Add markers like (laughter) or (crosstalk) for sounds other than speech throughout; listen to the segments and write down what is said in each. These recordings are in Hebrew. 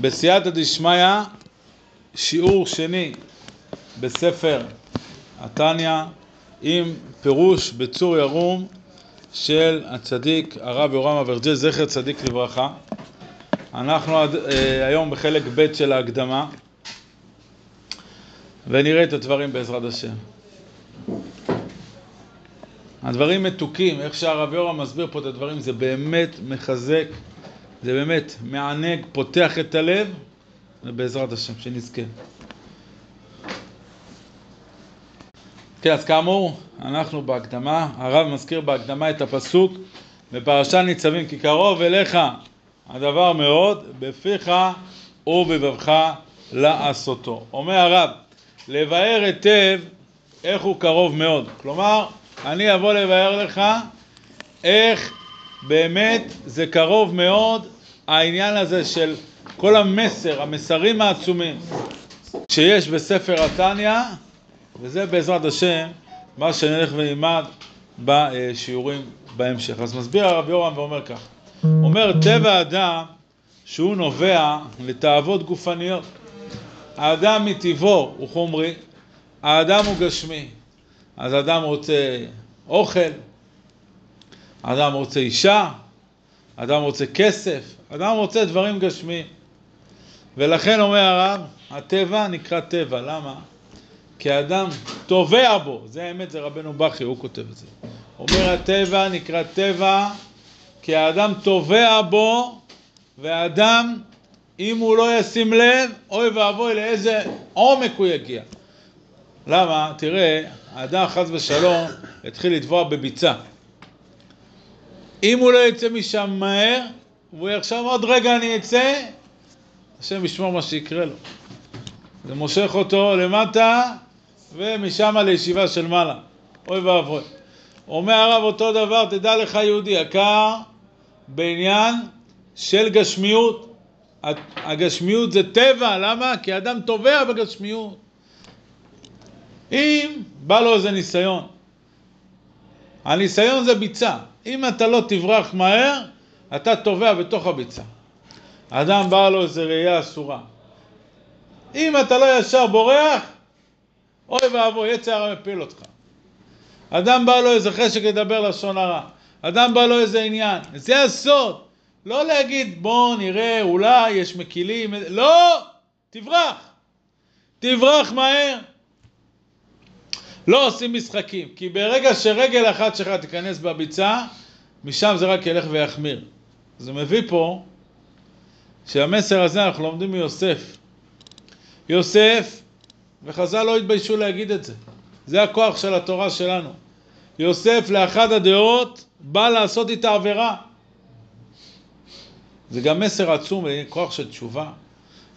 בסייעתא דשמיא, שיעור שני בספר התניא עם פירוש בצור ירום של הצדיק הרב יורם אברג'ל, זכר צדיק לברכה. אנחנו עד, אה, היום בחלק ב' של ההקדמה ונראה את הדברים בעזרת השם. הדברים מתוקים, איך שהרב יורם מסביר פה את הדברים, זה באמת מחזק, זה באמת מענג, פותח את הלב, ובעזרת השם, שנזכה. כן, אז כאמור, אנחנו בהקדמה, הרב מזכיר בהקדמה את הפסוק בפרשת ניצבים, כי קרוב אליך הדבר מאוד, בפיך ובבבך לעשותו. אומר הרב, לבאר היטב איך הוא קרוב מאוד. כלומר, אני אבוא לבאר לך איך באמת זה קרוב מאוד העניין הזה של כל המסר, המסרים העצומים שיש בספר התניא, וזה בעזרת השם מה שנלך ונלמד בשיעורים בהמשך. אז מסביר הרב יורם ואומר כך, אומר טבע האדם שהוא נובע לתאוות גופניות. האדם מטבעו הוא חומרי, האדם הוא גשמי. אז אדם רוצה אוכל, אדם רוצה אישה, אדם רוצה כסף, אדם רוצה דברים גשמיים. ולכן אומר הרב, הטבע נקרא טבע, למה? כי האדם טובע בו, זה האמת, זה רבנו בכי, הוא כותב את זה. אומר הטבע נקרא טבע, כי האדם טובע בו, והאדם, אם הוא לא ישים לב, אוי ואבוי לאיזה עומק הוא יגיע. למה? תראה, האדם חס ושלום התחיל לטבוע בביצה. אם הוא לא יצא משם מהר, והוא יחשוב עוד רגע אני אצא, השם ישמור מה שיקרה לו. זה מושך אותו למטה ומשם לישיבה של מעלה. אוי ואבוי. אומר הרב אותו דבר, תדע לך יהודי יקר, בעניין של גשמיות. הגשמיות זה טבע, למה? כי אדם טובע בגשמיות. אם בא לו איזה ניסיון, הניסיון זה ביצה. אם אתה לא תברח מהר, אתה טובע בתוך הביצה. אדם בא לו איזה ראייה אסורה. אם אתה לא ישר בורח, אוי ואבוי, יצא הרע מפיל אותך. אדם בא לו איזה חשק לדבר לשון הרע. אדם בא לו איזה עניין. זה הסוד. לא להגיד בוא נראה, אולי יש מקילים. לא! תברח. תברח מהר. לא עושים משחקים, כי ברגע שרגל אחת שלך תיכנס בביצה, משם זה רק ילך ויחמיר. זה מביא פה שהמסר הזה אנחנו לומדים מיוסף. יוסף, וחז"ל לא התביישו להגיד את זה, זה הכוח של התורה שלנו. יוסף לאחד הדעות בא לעשות איתה עבירה. זה גם מסר עצום, כוח של תשובה.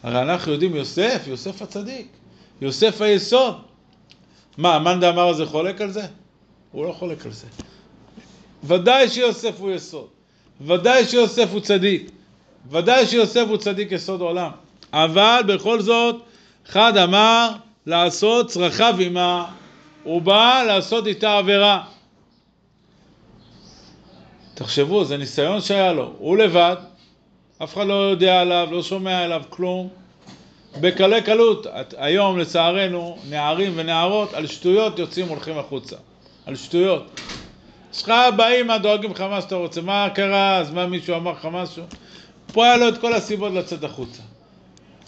הרי אנחנו יודעים יוסף, יוסף הצדיק, יוסף היסוד. מה, מאן דאמר הזה חולק על זה? הוא לא חולק על זה. ודאי שיוסף הוא יסוד, ודאי שיוסף הוא צדיק, ודאי שיוסף הוא צדיק יסוד עולם. אבל בכל זאת, אחד אמר לעשות צרכיו עמה, הוא בא לעשות איתה עבירה. תחשבו, זה ניסיון שהיה לו, הוא לבד, אף אחד לא יודע עליו, לא שומע עליו כלום. בקלי קלות, היום לצערנו, נערים ונערות על שטויות יוצאים הולכים החוצה. על שטויות. יש לך אבא, אמא, דואגים לך מה שאתה רוצה. מה קרה? אז מה מישהו אמר לך משהו? פה היה לו את כל הסיבות לצאת החוצה.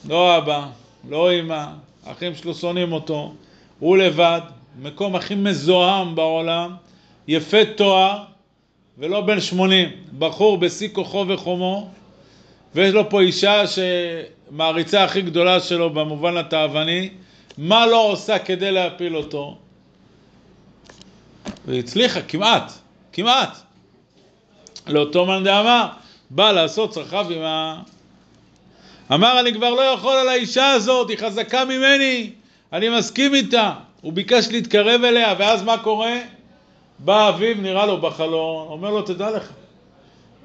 לא אבא, לא אמא, האחים שלו שונאים אותו, הוא לבד, מקום הכי מזוהם בעולם, יפה תואר, ולא בן שמונים, בחור בשיא כוחו וחומו, ויש לו פה אישה שמעריצה הכי גדולה שלו במובן התאווני, מה לא עושה כדי להפיל אותו? והצליחה, כמעט, כמעט. לאותו מאן דאמר, בא לעשות צרכיו עם ה... אמר, אני כבר לא יכול על האישה הזאת, היא חזקה ממני, אני מסכים איתה. הוא ביקש להתקרב אליה, ואז מה קורה? בא אביו, נראה לו בחלון, אומר לו, תדע לך,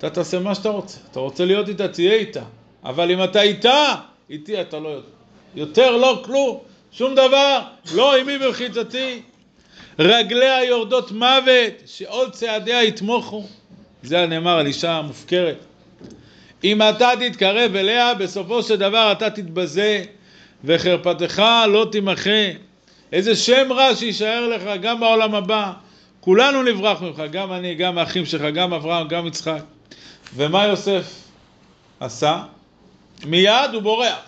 אתה תעשה מה שאתה רוצה. אתה רוצה להיות איתה, תהיה איתה. אבל אם אתה איתה, איתי אתה לא יודע. יותר לא כלום, שום דבר, לא עימי במחיצתי. רגליה יורדות מוות, שעול צעדיה יתמוכו. זה הנאמר על אישה מופקרת. אם אתה תתקרב אליה, בסופו של דבר אתה תתבזה, וחרפתך לא תימחה. איזה שם רע שיישאר לך גם בעולם הבא. כולנו נברח ממך, גם אני, גם האחים שלך, גם אברהם, גם יצחק. ומה יוסף עשה? מיד הוא בורח.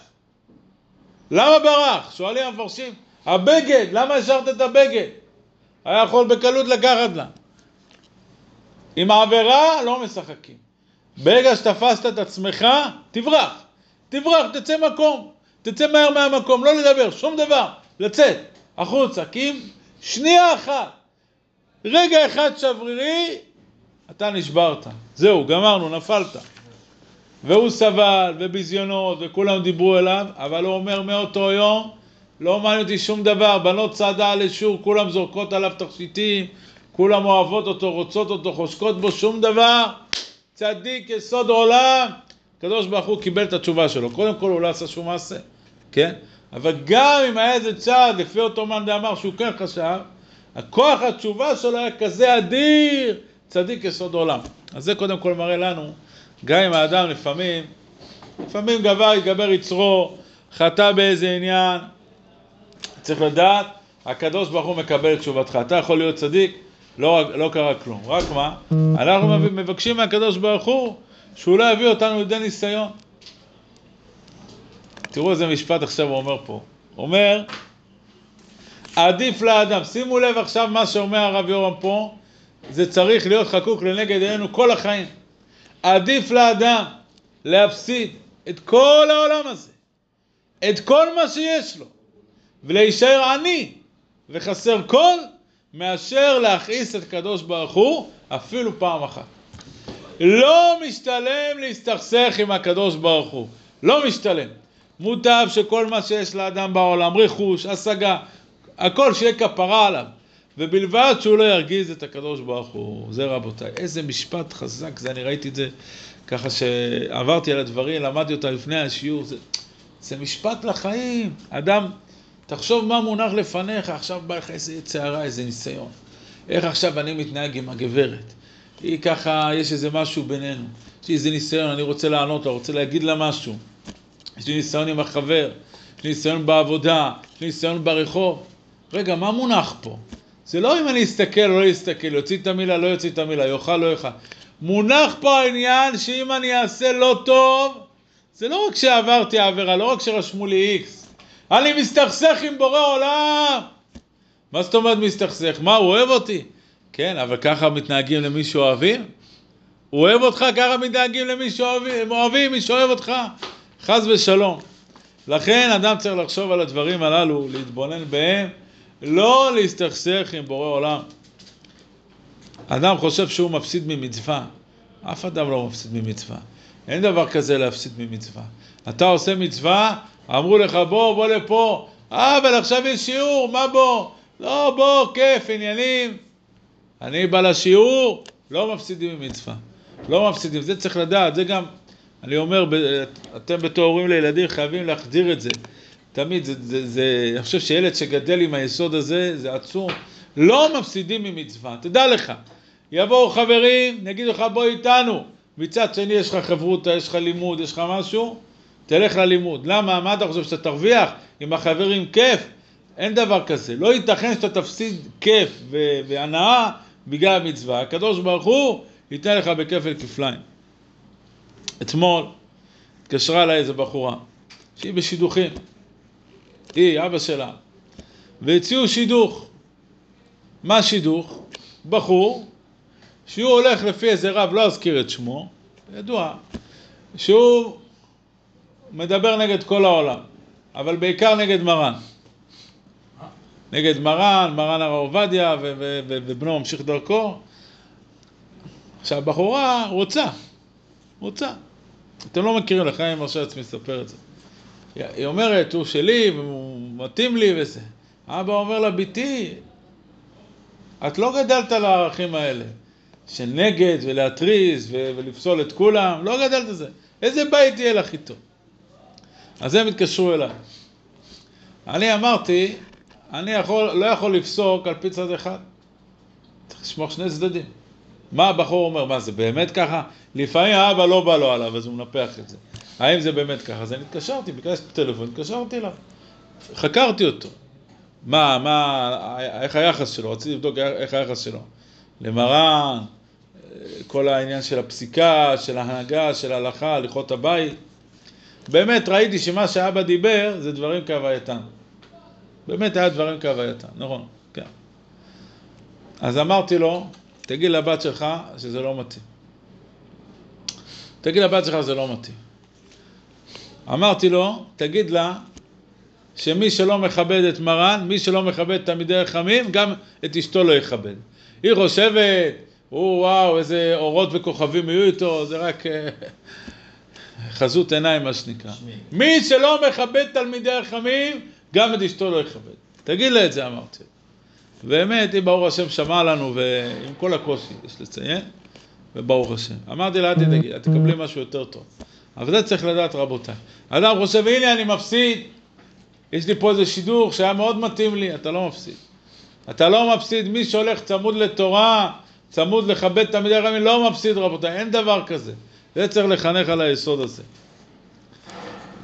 למה ברח? שואלים המפרשים. הבגד, למה השארת את הבגד? היה יכול בקלות לקחת לה. עם העבירה לא משחקים. ברגע שתפסת את עצמך, תברח. תברח, תצא מקום. תצא מהר מהמקום, לא לדבר, שום דבר. לצאת, החוצה. כי אם שנייה אחת, רגע אחד שברירי, אתה נשברת. זהו, גמרנו, נפלת. והוא סבל, וביזיונות, וכולם דיברו אליו, אבל הוא אומר מאותו יום, לא מעניין אותי שום דבר, בנות צעדה על אישור, כולם זורקות עליו תכשיטים, כולם אוהבות אותו, רוצות אותו, חושקות בו, שום דבר. צדיק יסוד עולם. הקדוש ברוך הוא קיבל את התשובה שלו. קודם כל הוא לא עשה שום מעשה, כן? אבל גם אם היה איזה צעד, לפי אותו מאן דאמר שהוא כן חשב, הכוח התשובה שלו היה כזה אדיר, צדיק יסוד עולם. אז זה קודם כל מראה לנו, גם אם האדם לפעמים, לפעמים גבר יגבר יצרו, חטא באיזה עניין, צריך לדעת, הקדוש ברוך הוא מקבל את תשובתך. אתה יכול להיות צדיק, לא, לא קרה כלום. רק מה? אנחנו מבקשים מהקדוש ברוך הוא שהוא לא יביא אותנו לידי ניסיון. תראו איזה משפט עכשיו הוא אומר פה. הוא אומר, עדיף לאדם, שימו לב עכשיו מה שאומר הרב יורם פה, זה צריך להיות חקוק לנגד עינינו כל החיים. עדיף לאדם להפסיד את כל העולם הזה, את כל מה שיש לו, ולהישאר עני וחסר כל, מאשר להכעיס את הקדוש ברוך הוא אפילו פעם אחת. לא משתלם להסתכסך עם הקדוש ברוך הוא, לא משתלם. מוטב שכל מה שיש לאדם בעולם, רכוש, השגה, הכל שיהיה כפרה עליו, ובלבד שהוא לא ירגיז את הקדוש ברוך הוא. זה רבותיי, איזה משפט חזק זה, אני ראיתי את זה ככה שעברתי על הדברים, למדתי אותה לפני השיעור, זה, זה משפט לחיים. אדם, תחשוב מה מונח לפניך, עכשיו בא לך איזה צערה, איזה ניסיון. איך עכשיו אני מתנהג עם הגברת? היא ככה, יש איזה משהו בינינו. יש לי איזה ניסיון, אני רוצה לענות לה, רוצה להגיד לה משהו. יש לי ניסיון עם החבר, יש לי ניסיון בעבודה, יש לי ניסיון ברחוב. רגע, מה מונח פה? זה לא אם אני אסתכל או לא אסתכל, יוציא את המילה, לא יוציא את המילה, יאכל, לא יאכל. מונח פה העניין שאם אני אעשה לא טוב, זה לא רק שעברתי עבירה, לא רק שרשמו לי איקס. אני מסתכסך עם בורא עולם. מה זאת אומרת מסתכסך? מה, הוא אוהב אותי? כן, אבל ככה מתנהגים למי שאוהבים? הוא אוהב אותך, ככה מתנהגים למי שאוהבים, אוהבים, מי שאוהב אותך. חס ושלום. לכן אדם צריך לחשוב על הדברים הללו, להתבונן בהם, לא להסתכסך עם בורא עולם. אדם חושב שהוא מפסיד ממצווה, אף אדם לא מפסיד ממצווה. אין דבר כזה להפסיד ממצווה. אתה עושה מצווה, אמרו לך בוא, בוא לפה, אה, אבל עכשיו יש שיעור, מה בוא? לא, בוא, כיף, עניינים. אני בא לשיעור, לא מפסידים ממצווה. לא מפסידים, זה צריך לדעת, זה גם אני אומר, אתם בתור הורים לילדים חייבים להחדיר את זה. תמיד, זה, זה, זה, אני חושב שילד שגדל עם היסוד הזה, זה עצום. לא מפסידים ממצווה, תדע לך. יבואו חברים, יגידו לך בוא איתנו. מצד שני יש לך חברותא, יש לך לימוד, יש לך משהו, תלך ללימוד. למה? מה אתה חושב, שאתה תרוויח עם החברים כיף? אין דבר כזה. לא ייתכן שאתה תפסיד כיף והנאה בגלל המצווה. הקדוש ברוך הוא ייתן לך בכפל כפליים. אתמול התקשרה אליי איזו בחורה, שהיא בשידוכים, היא, אבא שלה, והציעו שידוך. מה שידוך? בחור שהוא הולך לפי איזה רב, לא אזכיר את שמו, ידוע, שהוא מדבר נגד כל העולם, אבל בעיקר נגד מרן. נגד מרן, מרן הרב עובדיה ובנו ממשיך דרכו. עכשיו, הבחורה רוצה, רוצה. אתם לא מכירים, לך אני מרשה לעצמי לספר את זה. היא אומרת, הוא שלי, והוא מתאים לי וזה. אבא אומר לה, ביתי, את לא גדלת על הערכים האלה, של נגד ולהתריס ולפסול את כולם, לא גדלת על זה. איזה בית יהיה לך איתו? אז הם התקשרו אליי. אני אמרתי, אני יכול, לא יכול לפסוק על פי צד אחד. צריך לשמור שני צדדים. מה הבחור אומר? מה, זה באמת ככה? לפעמים האבא לא בא לו עליו, אז הוא מנפח את זה. האם זה באמת ככה? אז אני התקשרתי, ביקשתי טלפון, התקשרתי אליו. חקרתי אותו. מה, מה, איך היחס שלו? רציתי לבדוק איך היחס שלו. למרן, כל העניין של הפסיקה, של ההנהגה, של ההלכה, הליכות הבית. באמת ראיתי שמה שאבא דיבר זה דברים כהווייתם. באמת היה דברים כהווייתם, נכון, כן. אז אמרתי לו, תגיד לבת שלך שזה לא מתאים. תגיד לבת שלך שזה לא מתאים. אמרתי לו, תגיד לה שמי שלא מכבד את מרן, מי שלא מכבד תלמידי חכמים, גם את אשתו לא יכבד. היא חושבת, הוא וואו, איזה אורות וכוכבים יהיו איתו, זה רק אה, חזות עיניים מה שנקרא. מי שלא מכבד תלמידי חכמים, גם את אשתו לא יכבד. תגיד לה את זה, אמרתי. באמת, היא ברוך השם שמע לנו, ועם כל הקושי, יש לציין, וברוך השם. אמרתי לה, אל תדאגי, את תקבלי משהו יותר טוב. אבל זה צריך לדעת, רבותיי. אדם חושב, הנה אני מפסיד, יש לי פה איזה שידור שהיה מאוד מתאים לי, אתה לא מפסיד. אתה לא מפסיד, מי שהולך צמוד לתורה, צמוד לכבד תלמידי רבים, לא מפסיד רבותיי, אין דבר כזה. זה צריך לחנך על היסוד הזה.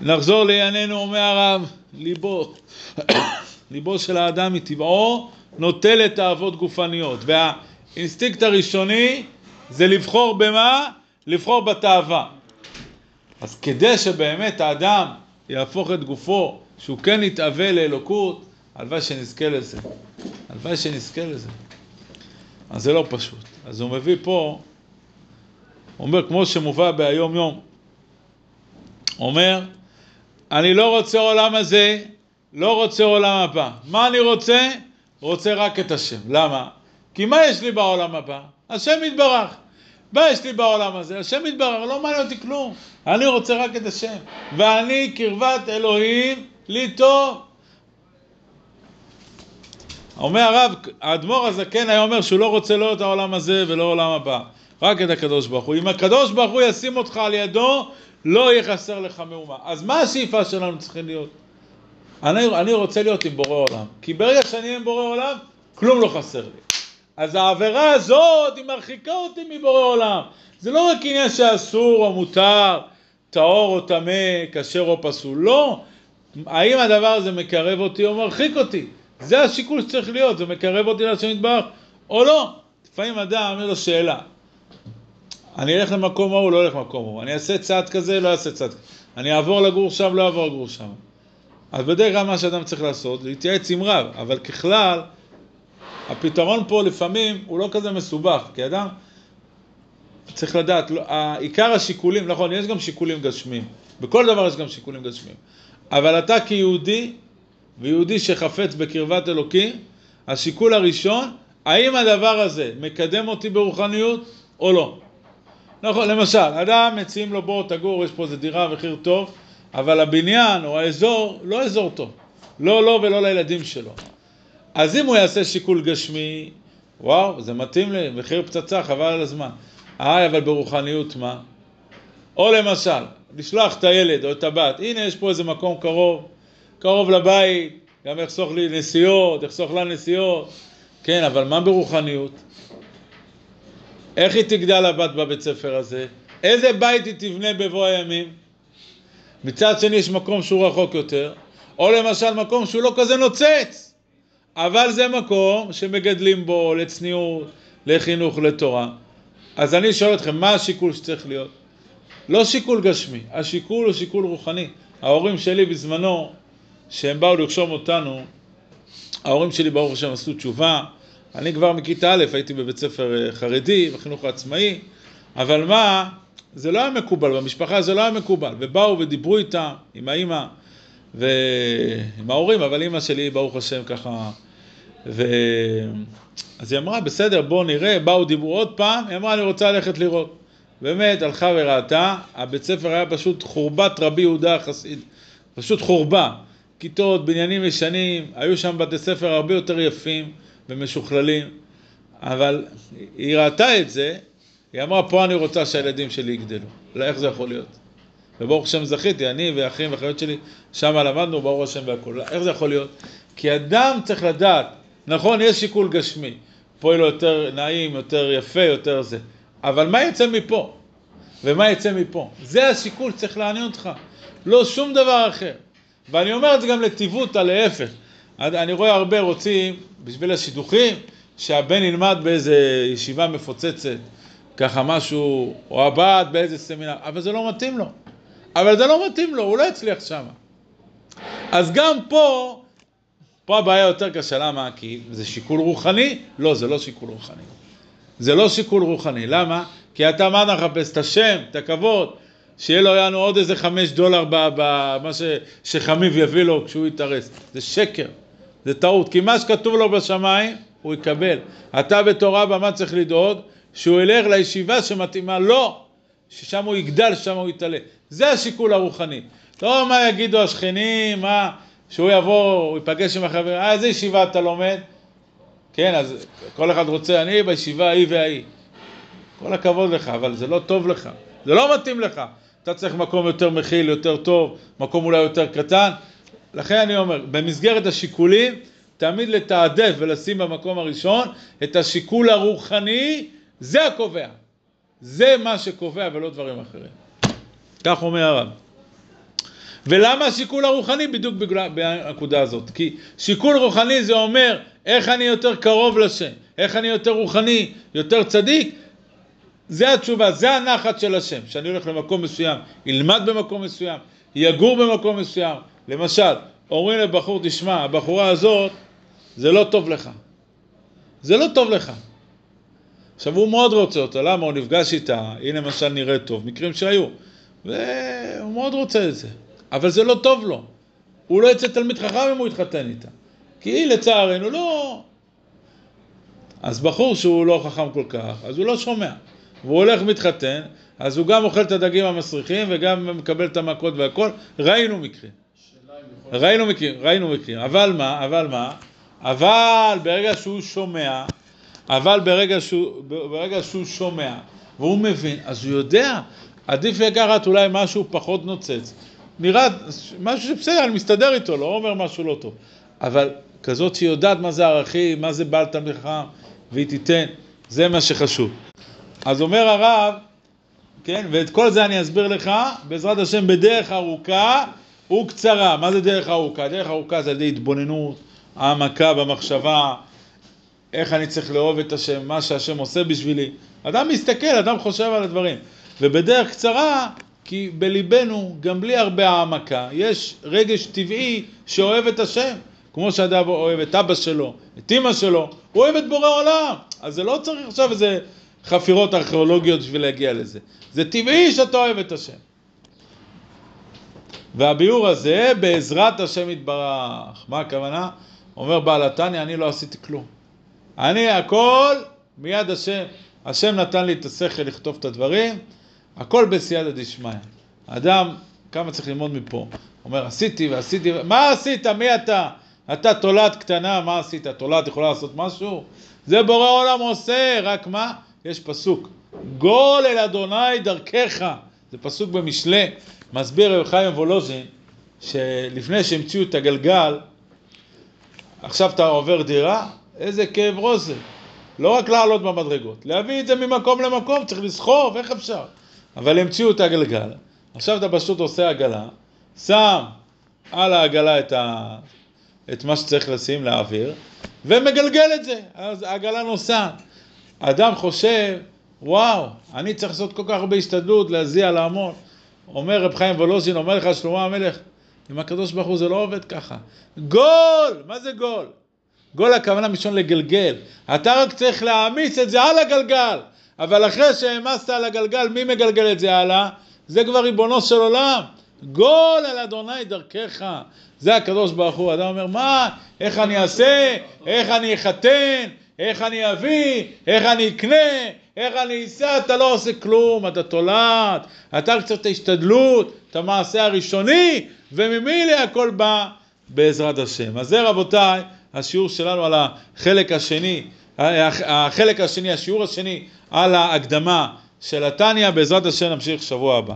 נחזור לענייננו, אומר הרב, ליבו, (coughs) ליבו של האדם מטבעו נוטה לתאוות גופניות, והאינסטינקט הראשוני זה לבחור במה? לבחור בתאווה. אז כדי שבאמת האדם יהפוך את גופו, שהוא כן יתאווה לאלוקות, הלוואי שנזכה לזה. הלוואי שנזכה לזה. אז זה לא פשוט. אז הוא מביא פה, הוא אומר, כמו שמובא ביום יום, אומר, אני לא רוצה עולם הזה, לא רוצה עולם הבא. מה אני רוצה? רוצה רק את השם. למה? כי מה יש לי בעולם הבא? השם יתברך. מה יש לי בעולם הזה? השם יתברך, לא מעניין אותי כלום. אני רוצה רק את השם. ואני קרבת אלוהים לי טוב. אומר הרב, האדמו"ר הזקן היה אומר שהוא לא רוצה לא את העולם הזה ולא העולם הבא, רק את הקדוש ברוך הוא. אם הקדוש ברוך הוא ישים אותך על ידו, לא יהיה חסר לך מאומה. אז מה השאיפה שלנו צריכים להיות? אני, אני רוצה להיות עם בורא עולם, כי ברגע שאני עם בורא עולם, כלום לא חסר לי. אז העבירה הזאת, היא מרחיקה אותי מבורא עולם. זה לא רק עניין שאסור או מותר, טהור או טמא, כשר או פסול, לא. האם הדבר הזה מקרב אותי או מרחיק אותי? זה השיקול שצריך להיות, זה מקרב אותי להשם יתברך או לא. לפעמים אדם אומר לו שאלה, אני אלך למקום ההוא, לא אלך למקום ההוא, אני אעשה צעד כזה, לא אעשה צעד כזה, אני אעבור לגור שם, לא אעבור לגור שם. אז בדרך כלל מה שאדם צריך לעשות להתייעץ עם רב, אבל ככלל, הפתרון פה לפעמים הוא לא כזה מסובך, כי אדם צריך לדעת, לא, עיקר השיקולים, נכון, יש גם שיקולים גשמיים, בכל דבר יש גם שיקולים גשמיים, אבל אתה כיהודי, ויהודי שחפץ בקרבת אלוקים, השיקול הראשון, האם הדבר הזה מקדם אותי ברוחניות או לא. נכון, למשל, אדם מציעים לו בוא תגור, יש פה איזה דירה מחיר טוב, אבל הבניין או האזור לא אזור טוב, לא לו לא ולא לילדים שלו. אז אם הוא יעשה שיקול גשמי, וואו, זה מתאים לי, מחיר פצצה, חבל על הזמן. אה, אבל ברוחניות מה? או למשל, לשלוח את הילד או את הבת, הנה יש פה איזה מקום קרוב, קרוב לבית, גם יחסוך לי נסיעות, יחסוך לה נסיעות, כן, אבל מה ברוחניות? איך היא תגדל הבת בבית ספר הזה? איזה בית היא תבנה בבוא הימים? מצד שני יש מקום שהוא רחוק יותר, או למשל מקום שהוא לא כזה נוצץ, אבל זה מקום שמגדלים בו לצניעות, לחינוך, לתורה. אז אני שואל אתכם, מה השיקול שצריך להיות? לא שיקול גשמי, השיקול הוא שיקול רוחני. ההורים שלי בזמנו, שהם באו לרשום אותנו, ההורים שלי ברוך השם עשו תשובה, אני כבר מכיתה א' הייתי בבית ספר אה, חרדי, בחינוך העצמאי, אבל מה, זה לא היה מקובל, במשפחה זה לא היה מקובל, ובאו ודיברו איתה, עם האימא ועם ההורים, אבל אימא שלי ברוך השם ככה, ו... אז היא אמרה בסדר בואו נראה, באו דיברו עוד פעם, היא אמרה אני רוצה ללכת לראות. באמת הלכה וראתה, הבית ספר היה פשוט חורבת רבי יהודה החסיד, פשוט חורבה, כיתות, בניינים ישנים, היו שם בתי ספר הרבה יותר יפים ומשוכללים, אבל היא ראתה את זה, היא אמרה פה אני רוצה שהילדים שלי יגדלו, לא איך זה יכול להיות? וברוך השם זכיתי, אני ואחים ואחיות שלי, שם למדנו, ברוך השם והכול, איך זה יכול להיות? כי אדם צריך לדעת, נכון, יש שיקול גשמי, פה יהיה לו יותר נעים, יותר יפה, יותר זה. אבל מה יצא מפה? ומה יצא מפה? זה השיקול שצריך לעניין אותך, לא שום דבר אחר. ואני אומר את זה גם לטיבותא, להפך. אני רואה הרבה רוצים, בשביל השידוכים, שהבן ילמד באיזה ישיבה מפוצצת, ככה משהו, או הבת באיזה סמינר, אבל זה לא מתאים לו. אבל זה לא מתאים לו, הוא לא יצליח שם. אז גם פה, פה הבעיה יותר קשה, למה? כי זה שיקול רוחני? לא, זה לא שיקול רוחני. זה לא שיקול רוחני, למה? כי אתה מה אתה מחפש? את השם, את הכבוד, שיהיה לו יענו עוד איזה חמש דולר במה שחמיב יביא לו כשהוא יתארס. זה שקר, זה טעות, כי מה שכתוב לו בשמיים, הוא יקבל. אתה בתור אבא, מה צריך לדאוג? שהוא ילך לישיבה שמתאימה לו, ששם הוא יגדל, ששם הוא יתעלה. זה השיקול הרוחני. לא מה יגידו השכנים, מה, שהוא יבוא, הוא ייפגש עם החברים, אה, איזה ישיבה אתה לומד? כן, אז כל אחד רוצה, אני בישיבה ההיא וההיא. כל הכבוד לך, אבל זה לא טוב לך, זה לא מתאים לך. אתה צריך מקום יותר מכיל, יותר טוב, מקום אולי יותר קטן. לכן אני אומר, במסגרת השיקולים, תמיד לתעדף ולשים במקום הראשון את השיקול הרוחני, זה הקובע. זה מה שקובע ולא דברים אחרים. כך אומר הרב. ולמה השיקול הרוחני? בדיוק בגלל הנקודה הזאת. כי שיקול רוחני זה אומר איך אני יותר קרוב לשם, איך אני יותר רוחני, יותר צדיק. זה התשובה, זה הנחת של השם, שאני הולך למקום מסוים, ילמד במקום מסוים, יגור במקום מסוים. למשל, אומרים לבחור, תשמע, הבחורה הזאת, זה לא טוב לך. זה לא טוב לך. עכשיו הוא מאוד רוצה אותה, למה? הוא נפגש איתה, היא למשל נראית טוב, מקרים שהיו, והוא מאוד רוצה את זה. אבל זה לא טוב לו. הוא לא יצא תלמיד חכם אם הוא יתחתן איתה. כי היא לצערנו לא... אז בחור שהוא לא חכם כל כך, אז הוא לא שומע. והוא הולך מתחתן, אז הוא גם אוכל את הדגים המסריחים וגם מקבל את המכות והכל. ראינו מקרים. ראינו מקרים, ראינו מקרים. אבל מה, אבל מה? אבל ברגע שהוא שומע, אבל ברגע שהוא, ברגע שהוא שומע והוא מבין, אז הוא יודע, עדיף לקחת אולי משהו פחות נוצץ. נראה משהו שבסדר, אני מסתדר איתו, לא אומר משהו לא טוב. אבל כזאת שיודעת מה זה ערכים, מה זה בעל תלמיד חכם, והיא תיתן, זה מה שחשוב. אז אומר הרב, כן, ואת כל זה אני אסביר לך, בעזרת השם, בדרך ארוכה וקצרה. מה זה דרך ארוכה? דרך ארוכה זה על ידי התבוננות, העמקה במחשבה, איך אני צריך לאהוב את השם, מה שהשם עושה בשבילי. אדם מסתכל, אדם חושב על הדברים. ובדרך קצרה, כי בליבנו, גם בלי הרבה העמקה, יש רגש טבעי שאוהב את השם. כמו שאדם אוהב את אבא שלו, את אימא שלו, הוא אוהב את בורא עולם. אז זה לא צריך עכשיו איזה חפירות ארכיאולוגיות בשביל להגיע לזה. זה טבעי שאתה אוהב את השם. והביאור הזה, בעזרת השם יתברך. מה הכוונה? אומר בעל התניא, אני לא עשיתי כלום. אני הכל מיד השם. השם נתן לי את השכל לכתוב את הדברים, הכל בסייעתא דשמיא. אדם, כמה צריך ללמוד מפה? אומר, עשיתי ועשיתי, מה עשית? מי אתה? אתה תולעת קטנה, מה עשית? תולעת יכולה לעשות משהו? זה בורא עולם עושה, רק מה? יש פסוק, גול אל אדוני דרכך, זה פסוק במשלי, מסביר רב חיים וולוז'ין, שלפני שהמציאו את הגלגל, עכשיו אתה עובר דירה, איזה כאב ראש זה. לא רק לעלות במדרגות, להביא את זה ממקום למקום, צריך לסחוב, איך אפשר? אבל המציאו את הגלגל, עכשיו אתה פשוט עושה עגלה, שם על העגלה את, ה... את מה שצריך לשים לאוויר, ומגלגל את זה, אז העגלה נוסעת. אדם חושב, וואו, אני צריך לעשות כל כך הרבה השתדלות, להזיע, לעמוד. אומר רב חיים וולוז'ין, אומר לך שלמה המלך, עם הקדוש ברוך הוא זה לא עובד ככה. גול! מה זה גול? גול הכוונה מלשון לגלגל. אתה רק צריך להעמיס את זה על הגלגל. אבל אחרי שהעמסת על הגלגל, מי מגלגל את זה הלאה? זה כבר ריבונו של עולם. גול אל אדוני דרכך. זה הקדוש ברוך הוא. אדם אומר, מה? איך אני אעשה? איך אני אחתן? איך אני אביא? איך אני אקנה? איך אני אסע? אתה לא עושה כלום, אתה תולעת, אתה קצת ההשתדלות, את המעשה הראשוני, וממילא הכל בא בעזרת השם. אז זה רבותיי, השיעור שלנו על החלק השני, החלק השני, השיעור השני על ההקדמה של התניא, בעזרת השם נמשיך שבוע הבא.